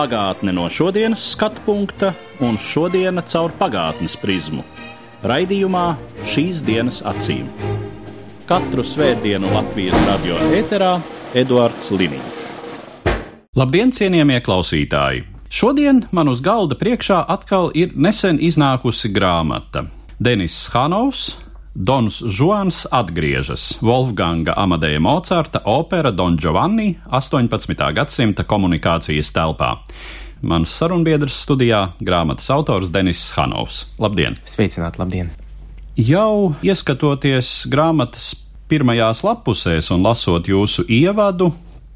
Pagātne no šodienas skatu punkta un šodienas caur pagātnes prizmu. Raidījumā šīs dienas acīm. Katru svētdienu Latvijas radio eterā Eduards Liniņš. Labdien, cienījamie klausītāji! Šodien man uz galda priekšā atkal ir nesen iznākusi grāmata Denis Hanovs. Dons Juans atgriežas Wolfganga Amadeja Mocarta opera Don Giovanni 18. gadsimta komunikācijas telpā. Mans sarunbiedrs studijā - grāmatas autors Denis Hanovs. Labdien! Sveicināti, labdien! Jau ieskatoties grāmatas pirmajās lapusēs un lasot jūsu ievadu,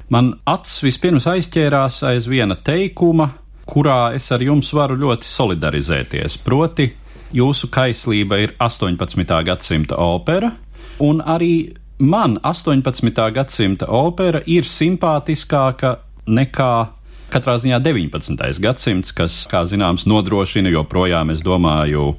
man acis vispirms aizķērās aiz viena teikuma, kurā es ar jums varu ļoti solidarizēties. Proti, jūsu kaislība ir 18. gadsimta opera, un arī man 18. gadsimta opera ir simpātiskāka nekā katrā ziņā 19. gadsimts, kas, kā zināms, nodrošina joprojām, es domāju,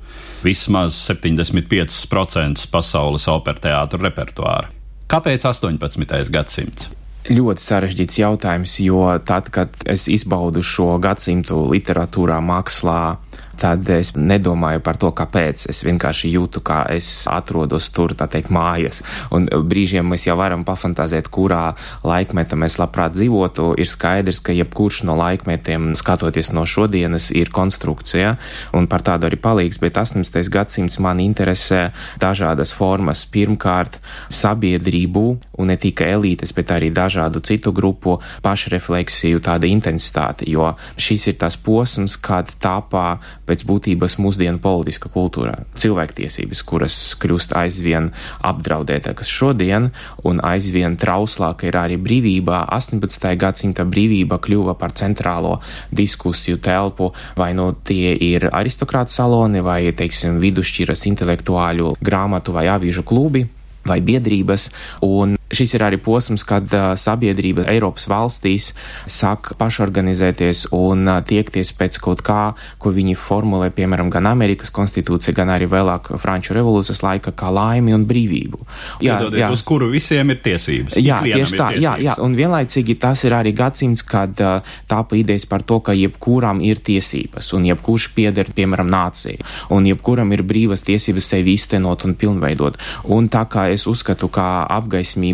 vismaz 75% pasaules operteātru repertuāru. Kāpēc 18. gadsimts? Ļoti sarežģīts jautājums, jo tad, kad es izbaudu šo gadsimtu literatūrā, mākslā, tad es nedomāju par to, kāpēc. Es vienkārši jūtu, kā es atrodos tur, tā teikt, mājas. Un brīžiem mēs jau varam pafantazēt, kurā laikmetā mēs labprāt dzīvotu. Ir skaidrs, ka jebkurš no laikmetiem, skatoties no šodienas, ir konstrukcija, un par tādu arī palīgs. Bet 18. gadsimts man interesē dažādas formas. Pirmkārt, sabiedrību, un ne tikai elites, bet arī dažādu citu grupu pašrefleksiju, tāda intensitāte, jo šis ir tas posms, kad tāpā pēc būtības mūsdienu politiska kultūra, cilvēktiesības, kuras kļūst aizvien apdraudētākas šodien, un aizvien trauslāka ir arī brīvība. 18. gadsimta brīvība kļuva par centrālo diskusiju telpu, vai no nu tie ir aristokrāta saloni, vai, teiksim, vidusšķiras intelektuāļu grāmatu vai avīžu klubi vai biedrības, un šis ir arī posms, kad uh, sabiedrība Eiropas valstīs sāk pašorganizēties un uh, tiekties pēc kaut kā, ko viņi formulē, piemēram, gan Amerikas konstitūcija, gan arī vēlāk Franču revolūcijas laika, kā laimi un brīvību. Jā, Iedodiet, jā. uz kuru visiem ir tiesības. Jā, tieši tā, jā, jā, un vienlaicīgi tas ir arī gadsimts, kad uh, tāpa idejas par to, ka jebkuram ir tiesības, un jebkurš pieder, piemēram, nācija, un jebkuram ir brīvas tiesības sevi iztenot un pilnveidot. Un tā kā es uzskatu, ka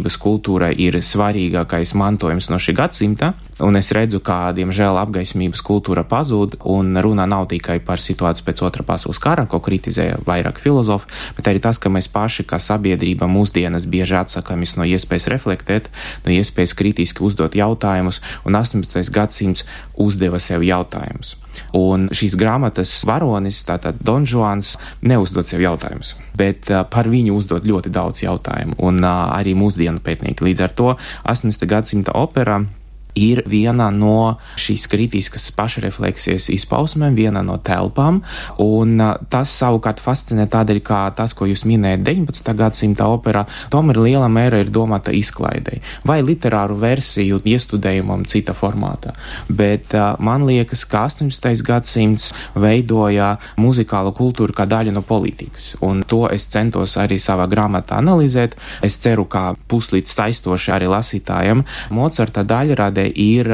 apgaismības kultūra ir svarīgākais mantojums no šī gadsimta, un es redzu, kā, diemžēl, apgaismības kultūra pazūd, un runa nav tikai par situāciju pēc otrā pasaules kara, ko kritizēja vairāk filozofi, bet arī tas, ka mēs paši, kā sabiedrība, mūsdienas bieži atsakāmies no iespējas reflektēt, no iespējas kritiski uzdot jautājumus, un 18. gadsimts uzdeva sev jautājumus. Un šīs grāmatas varonis, tātad Don Juans, neuzdod sev jautājumus, bet par viņu uzdod ļoti daudz jautājumu, un arī mūsdienu pētnieki. Līdz ar to 18. gadsimta opera ir viena no šīs kritiskas pašrefleksijas izpausmēm, viena no telpām, un tas savukārt fascinē tādēļ, ka tas, ko jūs minējat 19. gadsimta operā, tomēr liela mēra ir domāta izklaidei vai literāru versiju iestudējumam cita formātā. Bet man liekas, ka 18. gadsimts veidoja muzikālu kultūru kā daļu no politikas, un to es centos arī savā grāmatā analizēt. Es ceru, ka puslīdz saistoši arī lasītājiem Mocarta daļradē ir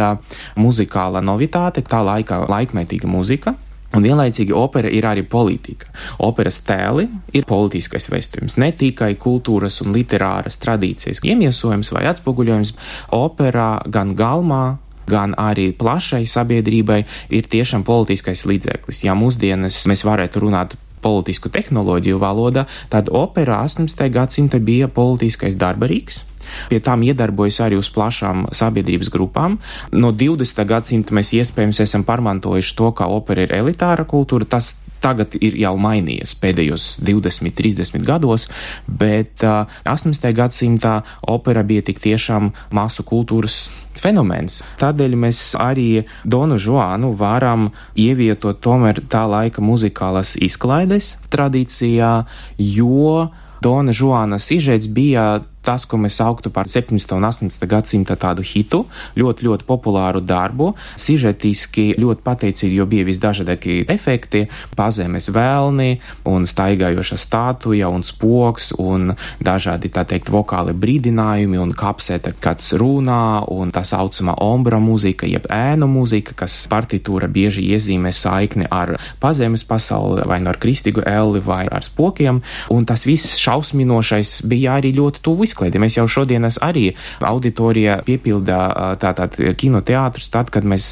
muzikāla novitāte, tā laika laikmetīga muzika. Un vienlaicīgi opera ir arī politika. Operas tēli ir politiskais vēstījums, ne tikai kultūras un literāras tradīcijas iemiesojums vai atspoguļojums. Operā gan galmā, gan arī plašai sabiedrībai ir tiešām politiskais līdzeklis. Ja mūsdienas mēs varētu runāt politisku tehnoloģiju valodā, tad opera 18. gadsimta bija politiskais darba rīks. Pie tām iedarbojas arī uz plašām sabiedrības grupām. No 20. gadsimta mēs iespējams esam pārmantojuši to, ka opera ir elitāra kultūra. Tas tagad ir jau mainījies pēdējos 20, 30 gados, bet uh, 18. gadsimtā opera bija tik tiešām masu kultūras fenomens. Tādēļ mēs arī Donu Žuānu varam ievietot tomēr tā laika muzikālās izklaides tradīcijā, jo Dona Žuāna sižets bija tas, ko mēs sauktu par 17. un 18. gadsimta tādu hitu, ļoti, ļoti populāru darbu, sižetiski ļoti pateicīgi, jo bija visdažādākie efekti, pazemes vēlni un staigājoša statuja un spoks un dažādi, tā teikt, vokāli brīdinājumi un kapsēta, kāds runā un tā saucamā ombra mūzika, jeb ēnu mūzika, kas partitūra bieži iezīmē saikni ar pazemes pasauli vai no ar kristīgu elli vai ar spokiem, un tas viss šausminošais bija arī ļoti tuvu izklaidi. Mēs jau šodienas arī auditorijā piepildā tātad kinoteātrus, tad, kad mēs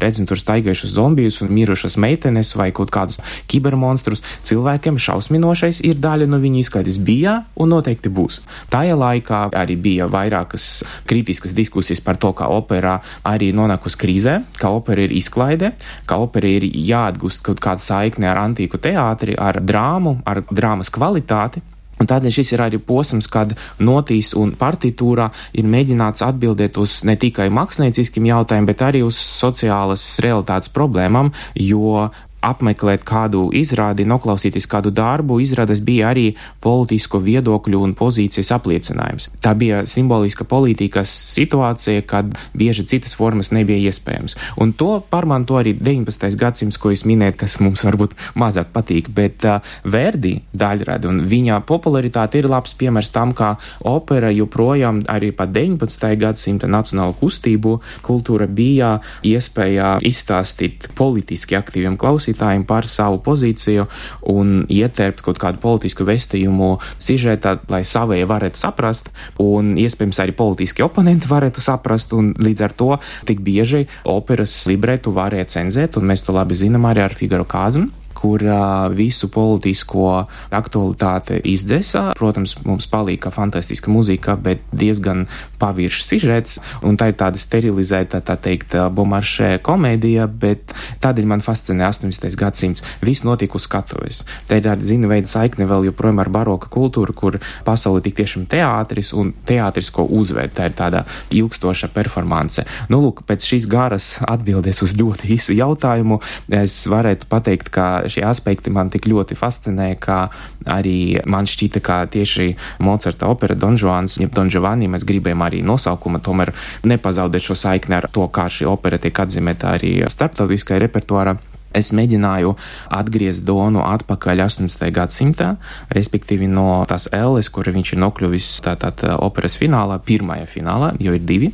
redzam tur staigājušus zombijus un mirušas meitenes vai kaut kādus kibermonstrus. Cilvēkiem šausminošais ir daļa no viņa izklaides bija un noteikti būs. Tajā laikā arī bija vairākas kritiskas diskusijas par to, kā opera arī nonākusi krīzē, kā opera ir izklaide, kā opera ir jāatgūst kaut kāda saikne ar antīku teātri, ar drāmu, ar drāmas kvalitāti. Un tādēļ šis ir arī posms, kad notīs un partitūrā ir mēģināts atbildēt uz ne tikai mākslinieciskiem jautājumiem, bet arī uz sociālas realitātes problēmām, jo apmeklēt kādu izrādi, noklausīties kādu darbu, izrādes bija arī politisko viedokļu un pozīcijas apliecinājums. Tā bija simboliska politikas situācija, kad bieži citas formas nebija iespējams. Un to pārmanto arī 19. gadsimts, ko es minēju, kas mums varbūt mazāk patīk, bet uh, Verdi daļrada un viņa popularitāte ir labs piemērs tam, kā opera joprojām arī pa 19. gadsimta nacionālu kustību kultūra bija iespēja izstāstīt politiski aktīviem klausītājiem klausītājiem par savu pozīciju un ietērpt kaut kādu politisku vestījumu sižetā, lai savējie varētu saprast, un iespējams arī politiski oponenti varētu saprast, un līdz ar to tik bieži operas libretu varēja cenzēt, un mēs to labi zinām arī ar Figaro Kazmu kur uh, visu politisko aktualitāti izdzēsā. Protams, mums palīga fantastiska muzika, bet diezgan paviršs sižets, un tā ir tāda sterilizēta, tā teikt, bomaršē komēdija, bet tādēļ man fascinē 18. gadsimts. Viss notika uz skatuves. Tā ir tāda zina veida saikne vēl joprojām ar baroka kultūru, kur pasauli tik tiešām teātris un teātris, ko uzvērt. Tā ir tāda ilgstoša performance. Nu, lūk, pēc šīs garas atbildes uz ļoti īsu jautājumu, es varētu pateikt, ka šie aspekti man tik ļoti fascinē, ka arī man šķita, ka tieši Mocarta opera Don Juans, jeb Don Giovanni, mēs gribējām arī nosaukuma tomēr nepazaudēt šo saikni ar to, kā šī opera tiek atzīmēta arī starptautiskajā repertuārā. Es mēģināju atgriezt Donu atpakaļ 18. gadsimtā, respektīvi no tās Elles, kur viņš ir nokļuvis tātad operas finālā, pirmajā finālā, jo ir divi.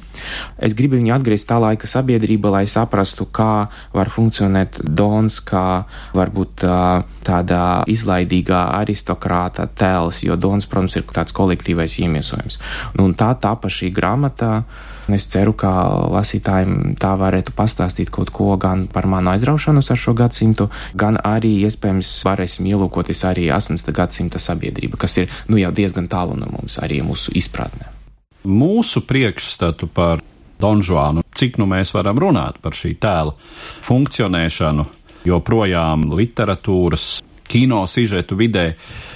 Es gribu viņu atgriezt tā laika sabiedrība, lai saprastu, kā var funkcionēt Dons, kā varbūt tādā izlaidīgā aristokrāta tēls, jo Dons, protams, ir tāds kolektīvais iemiesojums. Nu, un tā tapa šī grāmata. Es ceru, ka lasītājiem tā varētu pastāstīt kaut ko gan par manu aizraušanos ar šo gadsimtu, gan arī iespējams varēsim ielūkoties arī 18. gadsimta sabiedrība, kas ir nu, jau diezgan tālu no mums, arī mūsu izpratnē. Mūsu priekšstatu par Donžuānu, cik nu mēs varam runāt par šī tēla funkcionēšanu, joprojām literatūras kino sižetu vidē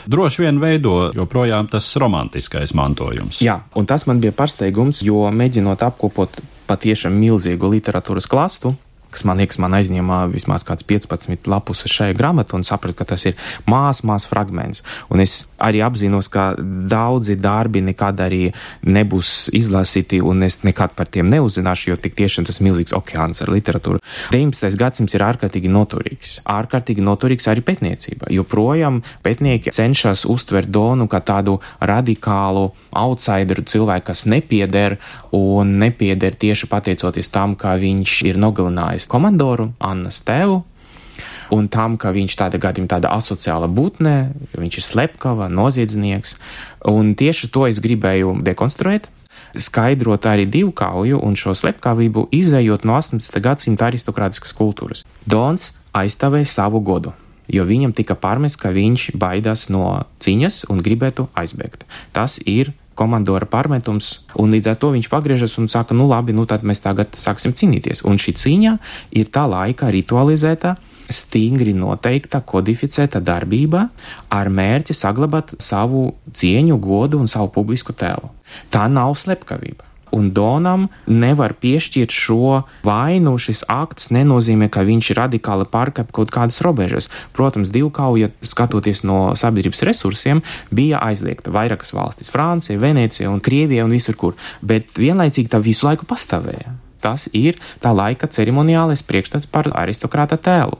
droši vien veido joprojām tas romantiskais mantojums. Jā, un tas man bija pārsteigums, jo mēģinot apkopot patiešām milzīgu literatūras klastu, kas man liekas, man aizņēma vismaz kāds 15 lapus šajā grāmatā un sapratu, ka tas ir mās, mās fragments. Un es arī apzinos, ka daudzi darbi nekad arī nebūs izlasīti, un es nekad par tiem neuzzināšu, jo tik tiešām tas milzīgs okeāns ar literatūru. 19. gadsimts ir ārkārtīgi noturīgs. Ārkārtīgi noturīgs arī pētniecība, jo projām pētnieki cenšas uztvert Donu kā tādu radikālu outsideru cilvēku, kas nepieder un nepieder tieši pateicoties tam, ka viņš ir nogalinājis iesaist komandoru, Annas tēvu, un tam, ka viņš tāda gadījumā tāda asociāla būtne, viņš ir slepkava, noziedznieks, un tieši to es gribēju dekonstruēt. Skaidrot arī divu kauju un šo slepkavību, izējot no 18. gadsimta aristokrātiskas kultūras. Dons aizstāvēja savu godu, jo viņam tika pārmests, ka viņš baidās no cīņas un gribētu aizbēgt. Tas ir komandora pārmetums, un līdz ar to viņš pagriežas un saka, nu labi, nu tad mēs tagad sāksim cīnīties. Un šī cīņa ir tā laika ritualizēta, stingri noteikta, kodificēta darbība ar mērķi saglabāt savu cieņu, godu un savu publisku tēlu. Tā nav slepkavība. Un Donam nevar piešķirt šo vainu. Šis akts nenozīmē, ka viņš radikāli pārkāpj kaut kādas robežas. Protams, divkauja, skatoties no sabiedrības resursiem, bija aizliegta vairākas valstis - Francija, Venecija un Krievija un visur kur, bet vienlaicīgi tā visu laiku pastāvēja. Tas ir tā laika ceremoniālais priekšstats par aristokrāta tēlu.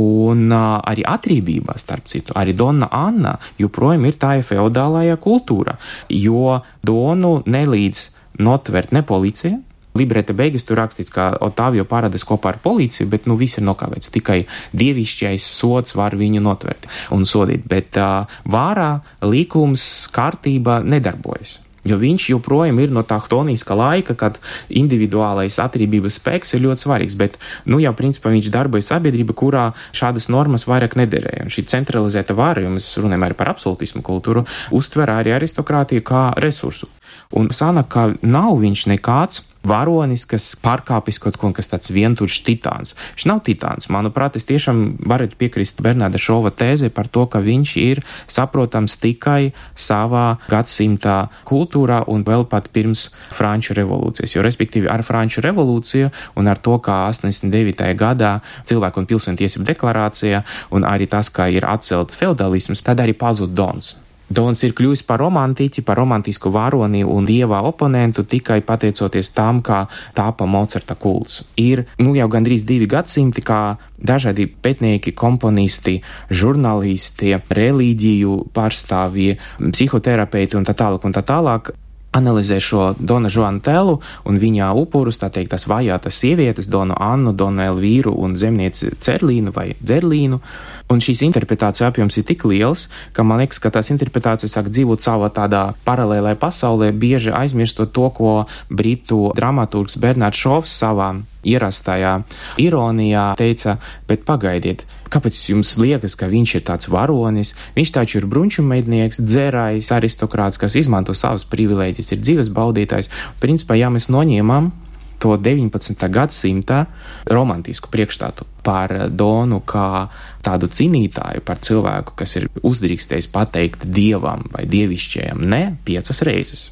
Un uh, arī atrībībā, starp citu, arī Donna Anna joprojām ir tā feudālajā kultūra, jo Donu nelīdz notvert ne policija. Librete beigas tur rakstīts, ka Otāvio parādās kopā ar policiju, bet nu viss ir nokavēts. Tikai dievišķais sots var viņu notvert un sodīt, bet uh, vārā likums kārtība nedarbojas. Jo viņš joprojām ir no tā htoniska laika, kad individuālais atribības spēks ir ļoti svarīgs, bet, nu, jau principā viņš darbojas sabiedrība, kurā šādas normas vairāk nederēja. Un šī centralizēta vāra, jo mēs runājam arī par absolutismu kultūru, uztver arī aristokrātiju kā resursu. Un sanāk, ka nav viņš nekāds varonis, kas pārkāpis kaut ko, kas tāds vientuļš titāns. Viņš nav titāns. Manuprāt, es tiešām varu piekrist Bernāda Šova tēzē par to, ka viņš ir saprotams tikai savā gadsimta kultūrā un vēl pat pirms Franču revolūcijas. Jo, respektīvi, ar Franču revolūciju un ar to, kā 89. gadā cilvēku un pilsēņu tiesību deklarācija un arī tas, ka ir atcelts feudalisms, tad arī pazud Dons. Dons ir kļuvis par romantiķi, par romantisku varoni un dieva oponentu tikai pateicoties tam, kā tāpa Mocerta kults. Ir nu jau gandrīz divi gadsimti, kā dažādi pētnieki, komponisti, žurnālisti, reliģiju pārstāvji, psihoterapeiti un tā tālāk un tā tālāk analizē šo Dona Žuana tēlu un viņa upurus, tā teikt, tas vajātas sievietes, Donu Annu, Donu Elvīru un zemnieci Cerlīnu vai Dzerlīnu. Un šīs interpretācijas apjoms ir tik liels, ka man liekas, ka tās interpretācijas sāk dzīvot savā tādā paralēlē pasaulē, bieži aizmirstot to, ko britu dramaturgs Bernards Šovs savā ierastajā ironijā teica, bet pagaidiet, kāpēc jums liekas, ka viņš ir tāds varonis? Viņš taču ir brunču mednieks, dzērājs, aristokrāts, kas izmanto savas privilēģijas, ir dzīves baudītājs. Principā, ja mēs noņemam to 19. gadsimta romantisku priekšstatu par Donu kā tādu cīnītāju, par cilvēku, kas ir uzdrīkstējis pateikt dievam vai dievišķajam ne piecas reizes.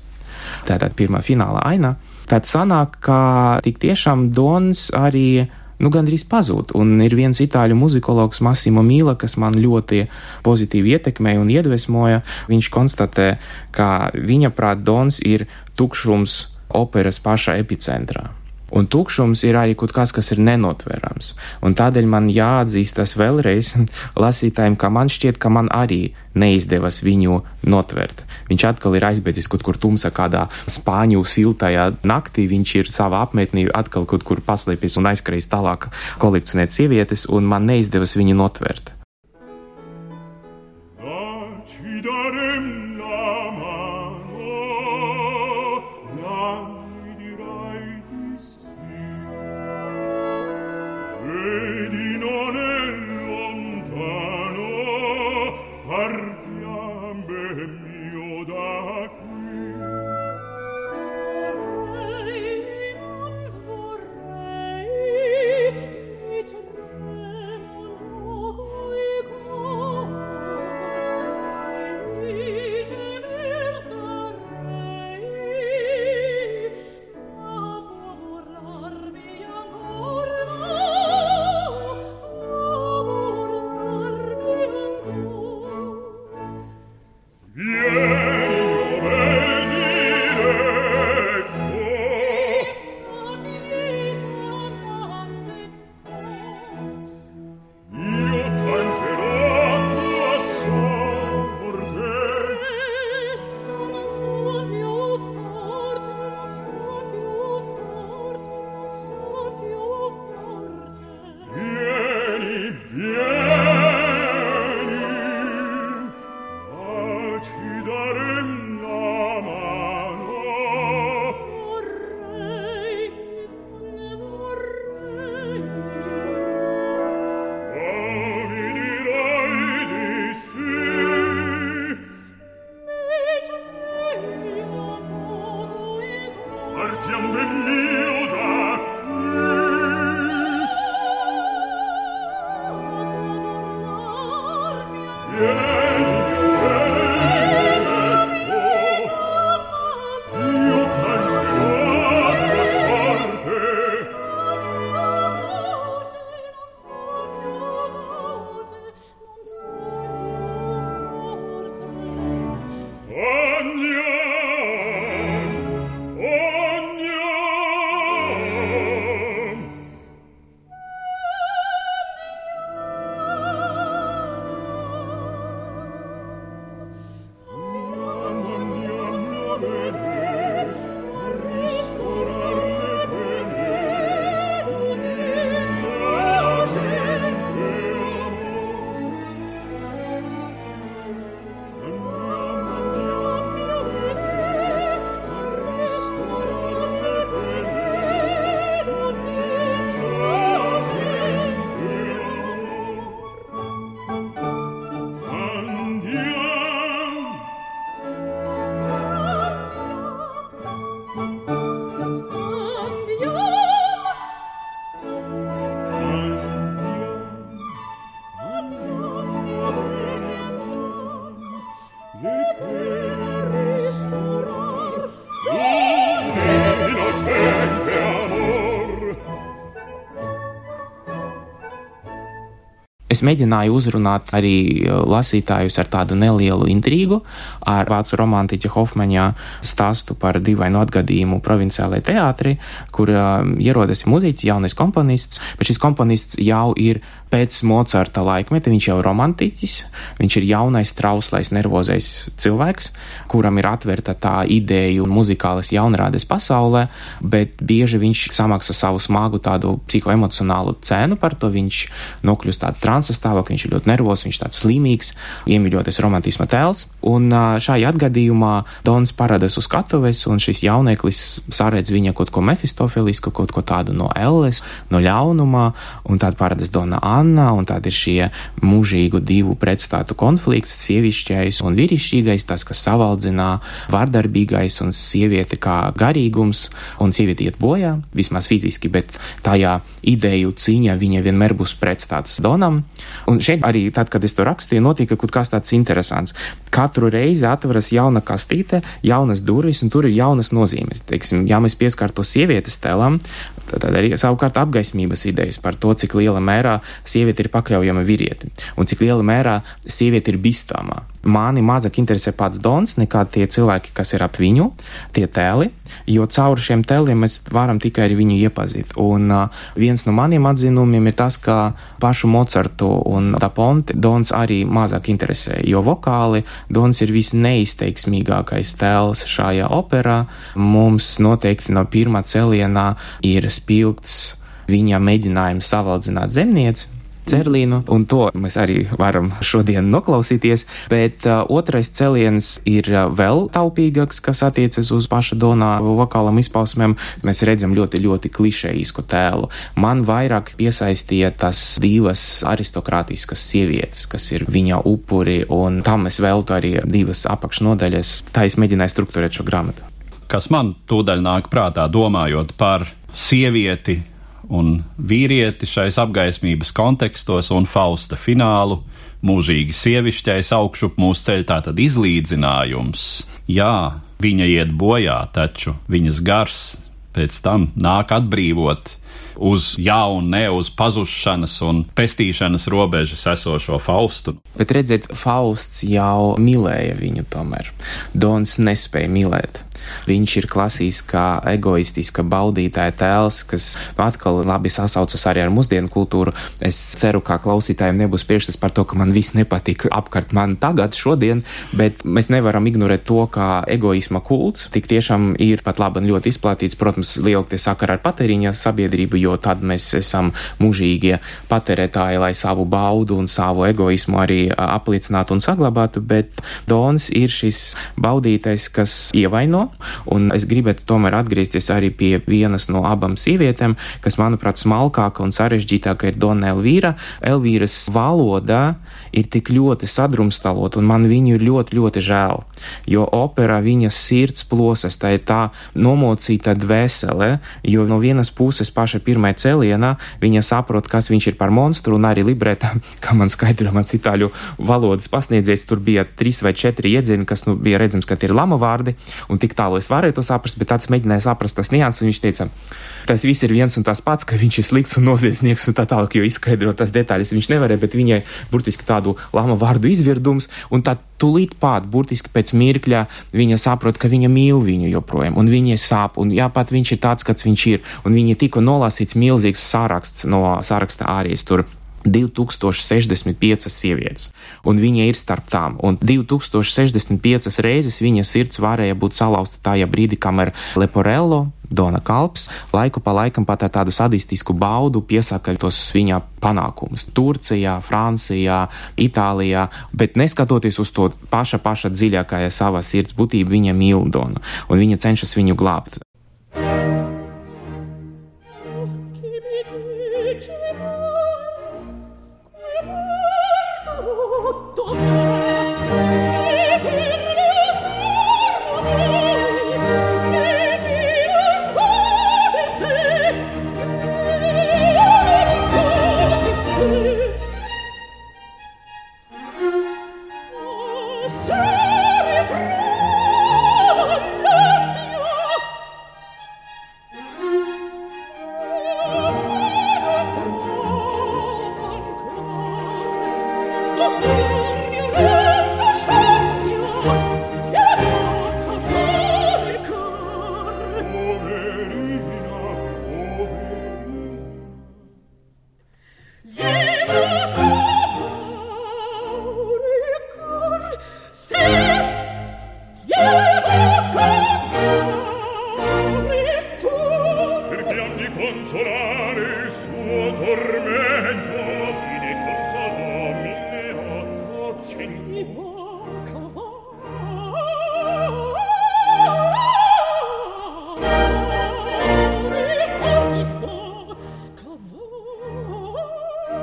Tātad pirmā fināla aina. Tad sanāk, ka tik tiešām Dons arī nu, gandrīz pazūd. Un ir viens itāļu muzikologs, Massimo Mīla, kas man ļoti pozitīvi ietekmēja un iedvesmoja. Viņš konstatē, ka viņa prāt Dons ir tukšums operas pašā epicentrā. Un tukšums ir arī kaut kas, kas ir nenotverams. Un tādēļ man jāatzīst tas vēlreiz lasītājiem, ka man šķiet, ka man arī neizdevas viņu notvert. Viņš atkal ir aizbēdzis kaut kur tumsā, kādā spāņu siltajā naktī. Viņš ir savā apmetnī atkal kaut kur paslēpis un aizskrējis tālāk kolekcionēt sievietes, un man neizdevas viņu notvert. Es mēģināju uzrunāt arī uh, lasītājus ar tādu nelielu intrigu, ar vācu romantiķa Hofmaņā stāstu par dīvainu atgadījumu provinciālajai teātrī, kur uh, ierodas mūziķis, jaunais komponists, bet šis komponists jau ir pēc Mocarta laikmeta, viņš jau ir romantiķis, viņš ir jaunais, trauslais, nervozais cilvēks, kuram ir atverta tā ideju muzikālas jaunrādes pasaulē, bet bieži viņš samaksā savu smagu tādu psihoemocionālu cenu par to, viņš nokļūst tādā transa stāvoklī, viņš ir ļoti nervozs, viņš tāds slimīgs, iemīļoties romantisma tēls, un šajā atgadījumā Dons parādās uz skatuves, un šis jauneklis saredz viņa kaut ko mefistofelisku, kaut ko tādu no elles, no ļaunumā, un tad parādās Dona Anna, un tad ir šie mūžīgu divu pretstātu konflikts, sievišķais un vīrišķīgais, tas, kas savaldzinā, vardarbīgais un sieviete kā garīgums, un sieviete iet bojā, vismaz fiziski, bet tajā ideju cīņā viņa vienmēr būs pretstāts Donam. Un šeit arī tad, kad es to rakstīju, notika kaut kas tāds interesants. Katru reizi atveras jauna kastīte, jaunas durvis, un tur ir jaunas nozīmes. Teiksim, ja mēs pieskārtos sievietes tēlam, tad arī savukārt apgaismības idejas par to, cik liela mērā sieviete ir pakļaujama vīrieti un cik liela mērā sieviete ir bīstamā. Mani mazāk interesē pats Dons nekā tie cilvēki, kas ir ap viņu, tie tēli, jo caur šiem tēliem mēs varam tikai viņu iepazīt. Un uh, viens no maniem atzinumiem ir tas, ka pašu Mocartu un Daponte Dons arī mazāk interesē, jo vokāli Dons ir visneizteiksmīgākais tēls šajā operā. Mums noteikti no pirmā celienā ir spilgts viņa mēģinājums savaldzināt zemnieci. Cerlīnu, un to mēs arī varam šodien noklausīties, bet uh, otrais celiens ir uh, vēl taupīgāks, kas attiecas uz paša Donā vokālam izpausmēm. Mēs redzam ļoti, ļoti klišejisku tēlu. Man vairāk piesaistīja tas divas aristokrātiskas sievietes, kas ir viņa upuri, un tam es veltu arī divas apakšnodaļas. Tā es mēģināju strukturēt šo grāmatu. Kas man tūdaļ nāk prātā, domājot par sievieti un vīrieti šais apgaismības kontekstos un Fausta finālu. Mūžīgi sievišķais augšup mūsu ceļ tātad izlīdzinājums. Jā, viņa iet bojā, taču viņas gars pēc tam nāk atbrīvot uz jaunu, ne uz pazušanas un pestīšanas robežas esošo Faustu. Bet redziet, Fausts jau mīlēja viņu tomēr. Dons nespēja mīlēt. Viņš ir klasiskā, egoistiska baudītāja tēls, kas atkal labi sasaucas arī ar mūsdienu kultūru. Es ceru, ka klausītājiem nebūs priekšstats par to, ka man viss nepatīk apkārt man tagad, šodien, bet mēs nevaram ignorēt to, ka egoisma kults tik tiešām ir pat labi ļoti izplatīts. Protams, lielākie sakara ar patēriņa sabiedrību, jo tad mēs esam mūžīgie patērētāji, lai savu baudu un savu egoismu arī apliecinātu un saglabātu, bet Dons ir šis baudītais, kas ievaino Lamelo, un es gribētu tomēr atgriezties arī pie vienas no abām sievietēm, kas, manuprāt, smalkāka un sarežģītāka ir Dona Elvīra. Elvīras valoda ir tik ļoti sadrumstalot, un man viņu ir ļoti, ļoti žēl, jo operā viņas sirds plosas, tā ir tā nomocīta dvēsele, jo no vienas puses paša pirmā cēlienā viņa saprot, kas viņš ir par monstru, un arī librētā, kā man skaidro mans itāļu valodas pasniedzējs, tur bija trīs vai četri iedzieni, kas nu, bija redzams, ka tie ir lama vārdi, un tik tālu es varēju to saprast, bet tāds mēģināja saprast tas nianses, un viņš teica, tas viss ir viens un tas pats, ka viņš ir slikts un noziedznieks un tā tālāk, jo izskaidrot tas detaļas viņš nevarēja, bet viņai burtiski tādu lama vārdu izvirdums, un tā tūlīt pat, burtiski pēc mirkļa, viņa saprot, ka viņa mīl viņu joprojām, un viņai sāp, un jā, pat viņš ir tāds, kāds viņš ir, un viņa tikko nolasīts milzīgs sāraksts no sāraksta ārijas tur. 2065 sievietes, un viņa ir starp tām. Un 2065 reizes viņa sirds varēja būt salauzta tajā brīdī, kamēr Leporello, Dona Kalps, laiku pa laikam pat ar tādu sadistisku baudu piesaka tos viņa panākumus Turcijā, Francijā, Itālijā, bet neskatoties uz to paša, paša dziļākajā savā sirds būtību, viņa mīl Donu, un viņa cenšas viņu glābt.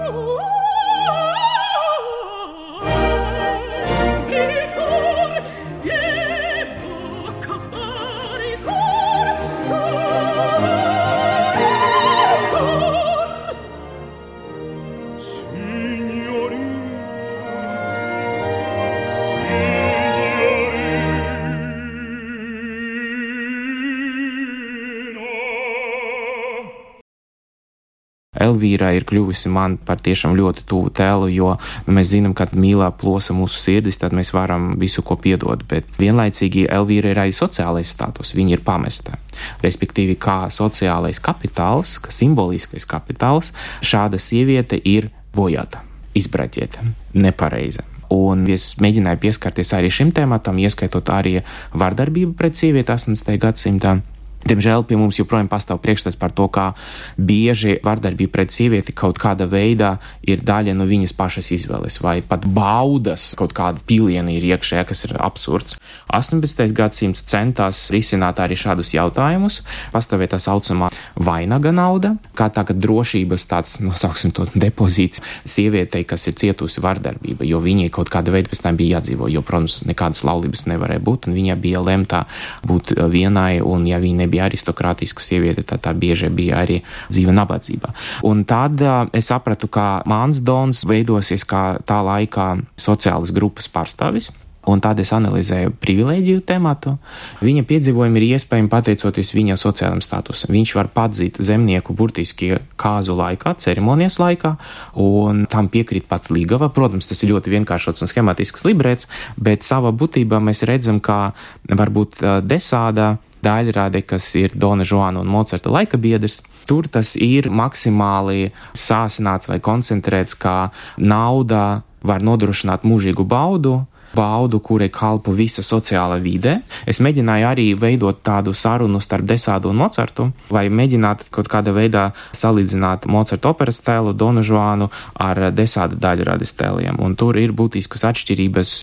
Oh. Elvīra ir kļuvusi man par tiešām ļoti tuvu tēlu, jo mēs zinām, ka mīlā plosa mūsu sirdis, tad mēs varam visu ko piedot, bet vienlaicīgi Elvīra ir arī sociālais status, viņa ir pamesta. Respektīvi, kā sociālais kapitāls, kā simboliskais kapitāls, šāda sieviete ir bojāta, izbraķēta, nepareiza. Un es mēģināju pieskarties arī šim tematam, ieskaitot arī vardarbību pret sievieti 18. gadsimtā. Diemžēl pie mums joprojām pastāv priekšstats par to, kā bieži vardarbība pret sievieti kaut kāda veidā ir daļa no viņas pašas izvēles, vai pat baudas kaut kāda piliena ir iekšējā, kas ir absurds. 18. gadsimts centās risināt arī šādus jautājumus. Pastāvēja tā saucamā vainaga nauda, kā tā, ka drošības tāds, nosauksim to depozīts sievietei, kas ir cietusi vardarbība, jo viņai kaut kāda veida pēc tam bija jādzīvo, jo, protams, nekādas laulības nevarēja būt, un viņa bija lemtā būt vienai, un ja viņa nebija bija aristokrātiska sieviete, tad tā bieži bija arī dzīve nabadzībā. Un tad es sapratu, ka mans dons veidosies kā tā laikā sociālas grupas pārstāvis. Un tad es analizēju privilēģiju tematu. Viņa piedzīvojumi ir iespējami pateicoties viņa sociālajam statusam. Viņš var padzīt zemnieku burtiski kāzu laikā, ceremonijas laikā, un tam piekrīt pat Līgava. Protams, tas ir ļoti vienkāršots un schematisks librets, bet savā būtībā mēs redzam, ka varbūt desāda daļrāde, kas ir Dona Žoana un Mocerta laika biedrs. Tur tas ir maksimāli sāsināts vai koncentrēts, kā nauda var nodrošināt mūžīgu baudu, baudu, kurai kalpo visa sociāla vide. Es mēģināju arī veidot tādu sarunu starp Desādu un Mocartu, vai mēģināt kaut kādā veidā salīdzināt Mocarta operas tēlu, Donu Žuānu ar Desāda daļrades tēliem. Un tur ir būtiskas atšķirības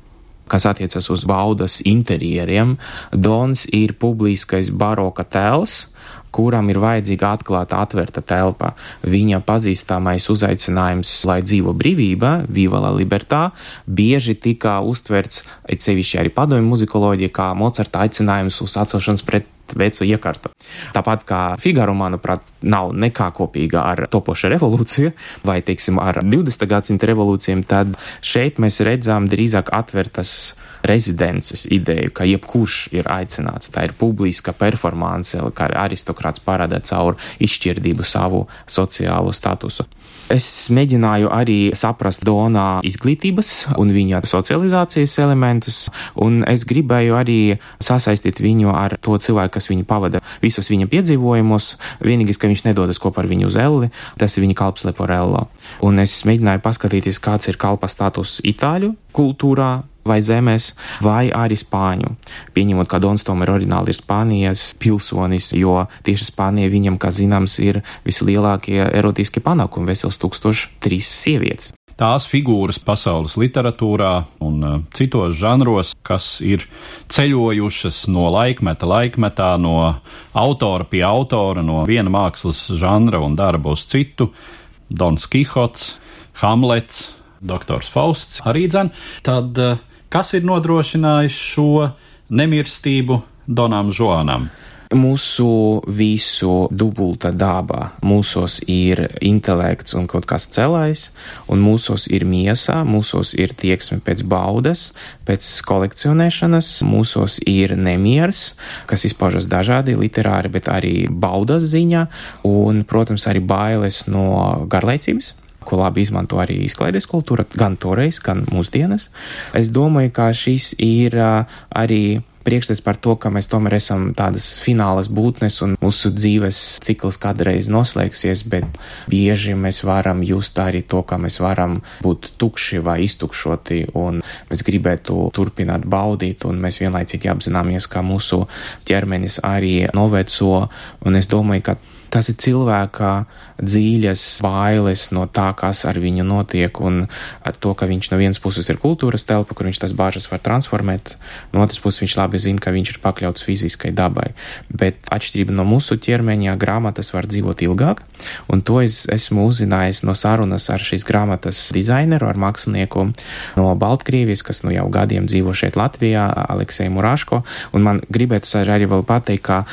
kas attiecas uz baudas interjeriem. Dons ir publiskais baroka tēls, kuram ir vajadzīga atklāta, atvērta telpa. Viņa pazīstamais uzaicinājums, lai dzīvo brīvība, viva la libertā, bieži tika uztverts, sevišķi arī padomju muzikoloģija, kā Mocarta aicinājums uz atcelšanos pret veco iekārtu. Tāpat kā Figaro, manuprāt, nav nekā kopīga ar topošu revolūciju vai, teiksim, ar 20. gadsimta revolūcijām, tad šeit mēs redzam drīzāk atvērtas rezidences ideju, ka jebkurš ir aicināts. Tā ir publiska performance, kā aristokrāts parāda caur izšķirdību savu sociālo statusu. Es mēģināju arī saprast Donā izglītības un viņa socializācijas elementus, un es gribēju arī sasaistīt viņu ar to cilvēku, kas viņu pavada visus viņa piedzīvojumus. Vienīgais, ka viņš nedodas kopā ar viņu uz Elli, tas ir viņa kalps Leporello. Un es mēģināju paskatīties, kāds ir kalpa status Itāļu kultūrā, vai zemēs, vai arī spāņu. Pieņemot, ka Dons tomēr oriģināli ir Spānijas pilsonis, jo tieši Spānija viņam, kā zināms, ir vislielākie erotiskie panākumi - vesels 1003 sievietes. Tās figūras pasaules literatūrā un uh, citos žanros, kas ir ceļojušas no laikmeta laikmetā, no autora pie autora, no viena mākslas žanra un darba uz citu - Dons Kihots, Hamlets, Doktors Fausts arī dzen, tad uh, Kas ir nodrošinājis šo nemirstību Donam Žoanam? Mūsu visu dubulta daba, mūsos ir intelekts un kaut kas celais, un mūsos ir miesā, mūsos ir tieksme pēc baudas, pēc kolekcionēšanas, mūsos ir nemieris, kas izpaužas dažādi literāri, bet arī baudas ziņā, un, protams, arī bailes no garlaicības ko labi izmanto arī izklaides kultūra, gan toreiz, gan mūsdienas. Es domāju, ka šis ir arī priekšstats par to, ka mēs tomēr esam tādas finālas būtnes un mūsu dzīves cikls kādreiz noslēgsies, bet bieži mēs varam just arī to, ka mēs varam būt tukši vai iztukšoti un mēs gribētu turpināt baudīt un mēs vienlaicīgi apzināmies, ka mūsu ķermenis arī noveco un es domāju, ka Tas ir cilvēka dziļas bailes no tā, kas ar viņu notiek, un ar to, ka viņš no vienas puses ir kultūras telpa, kur viņš tas bāžas var transformēt, no otras puses viņš labi zina, ka viņš ir pakļauts fiziskai dabai. Bet atšķirība no mūsu ķermeņa grāmatas var dzīvot ilgāk, un to es esmu uzzinājis no sarunas ar šīs grāmatas dizaineru, ar mākslinieku no Baltkrievijas, kas nu jau gadiem dzīvo šeit Latvijā, Aleksēju Murāško, un man gribētu arī vēl pateikt, ka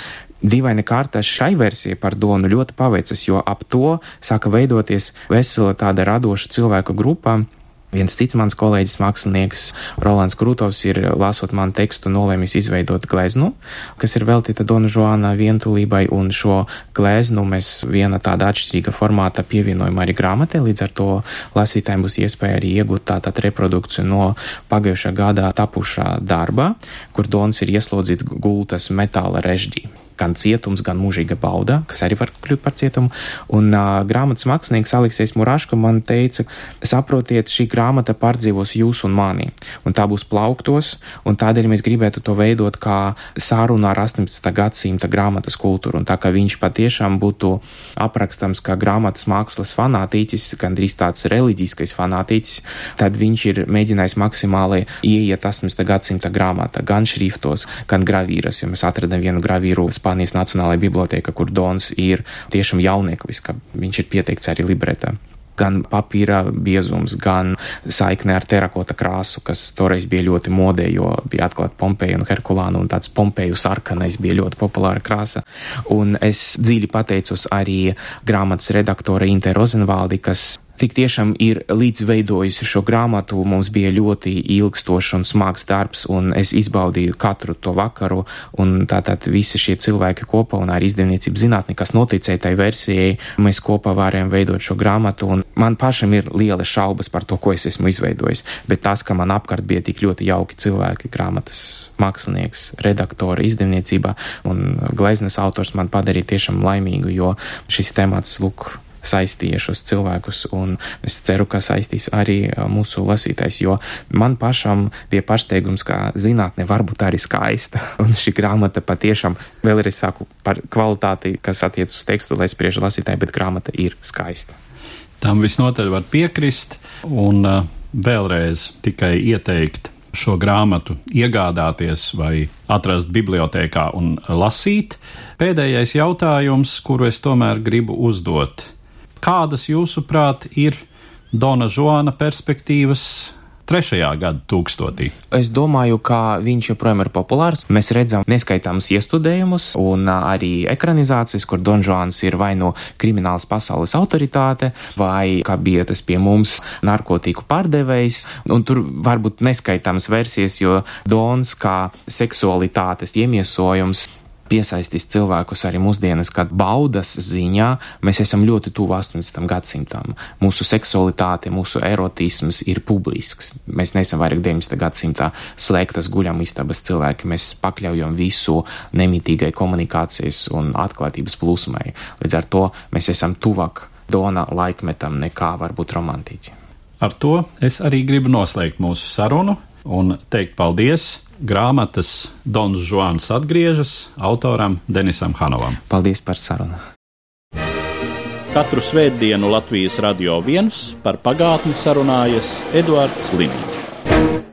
Dīvaini kārtā šai versijai par Donu ļoti paveicas, jo ap to sāka veidoties vesela tāda radoša cilvēku grupa. Viens cits mans kolēģis, mākslinieks Rolands Krūtovs, ir lasot manu tekstu, nolēmis izveidot gleznu, kas ir veltīta Dona Žoāna vientulībai, un šo gleznu mēs viena tāda atšķirīga formāta pievienojam arī grāmatai, līdz ar to lasītājiem būs iespēja arī iegūt tātad reprodukciju no pagājušā gadā tapušā darba, kur Dons ir ieslodzīts gultas metāla režģī gan cietums, gan mūžīga bauda, kas arī var kļūt par cietumu. Un uh, grāmatas mākslinieks Aleksis Muraška man teica, saprotiet, šī grāmata pārdzīvos jūs un mani, un tā būs plauktos, un tādēļ mēs gribētu to veidot kā sārunu ar 18. gadsimta grāmatas kultūru, un tā kā viņš patiešām būtu aprakstams kā grāmatas mākslas fanātītis, gandrīz tāds reliģiskais fanātītis, tad viņš ir mēģinājis maksimāli ieiet 18. gadsimta grāmatā, gan šriftos, gan gravīras, jo mēs atradām vienu gravīru Spānijas Nacionālajā biblioteka, kur Dons ir tiešām jauneklis, ka viņš ir pieteikts arī libretā gan papīra biezums, gan saikne ar terakota krāsu, kas toreiz bija ļoti modē, jo bija atklāta Pompeja un Herkulāna, un tāds Pompeju sarkanais bija ļoti populāra krāsa. Un es dziļi pateicos arī grāmatas redaktore Inte Rozenvaldi, kas tik tiešām ir līdzveidojusi šo grāmatu. Mums bija ļoti ilgstošs un smags darbs, un es izbaudīju katru to vakaru. Tātad visi šie cilvēki kopā un arī izdevniecības zinātni, kas noticēja tai versijai, mēs kopā varējām veidot šo grāmatu. Man pašam ir liela šaubas par to, ko es esmu izveidojis, bet tas, ka man apkārt bija tik ļoti jauki cilvēki, grāmatas mākslinieks, redaktori, izdevniecībā un gleznes autors man padarīja tiešām laimīgu, jo šis temats, lūk, saistīja šos cilvēkus, un es ceru, ka saistīs arī mūsu lasītājs, jo man pašam bija pārsteigums, ka zinātne var būt arī skaista, un šī grāmata patiešām vēlreiz saku par kvalitāti, kas attiec uz tekstu, lai spriež lasītāji, bet grāmata ir skaista. Tam visnotaļ var piekrist, un uh, vēlreiz tikai ieteikt šo grāmatu iegādāties vai atrast bibliotekā un lasīt. Pēdējais jautājums, kuru es tomēr gribu uzdot. Kādas, jūsuprāt, ir Dona Žuana perspektīvas trešajā gada tūkstotī? Es domāju, ka viņš joprojām ir populārs. Mēs redzam neskaitāmus iestudējumus un arī ekranizācijas, kur Donžons ir vai no kriminālas pasaules autoritāte, vai kā bija tas pie mums narkotiku pārdevējs. Un tur var būt neskaitāmas versijas, jo Dons kā seksualitātes iemiesojums piesaistīs cilvēkus arī mūsdienas, kad baudas ziņā mēs esam ļoti tuvu 18. gadsimtam. Mūsu seksualitāte, mūsu erotisms ir publisks. Mēs neesam vairāk 19. gadsimtā slēgtas guļam istabas cilvēki. Mēs pakļaujam visu nemitīgai komunikācijas un atklātības plūsmai. Līdz ar to mēs esam tuvāk Dona laikmetam nekā varbūt romantiķi. Ar to es arī gribu noslēgt mūsu sarunu un teikt paldies grāmatas Dons Žuans atgriežas autoram Denisam Hanovam. Paldies par sarunu! Katru svētdienu Latvijas radio viens par pagātni sarunājas Eduards Līniņš.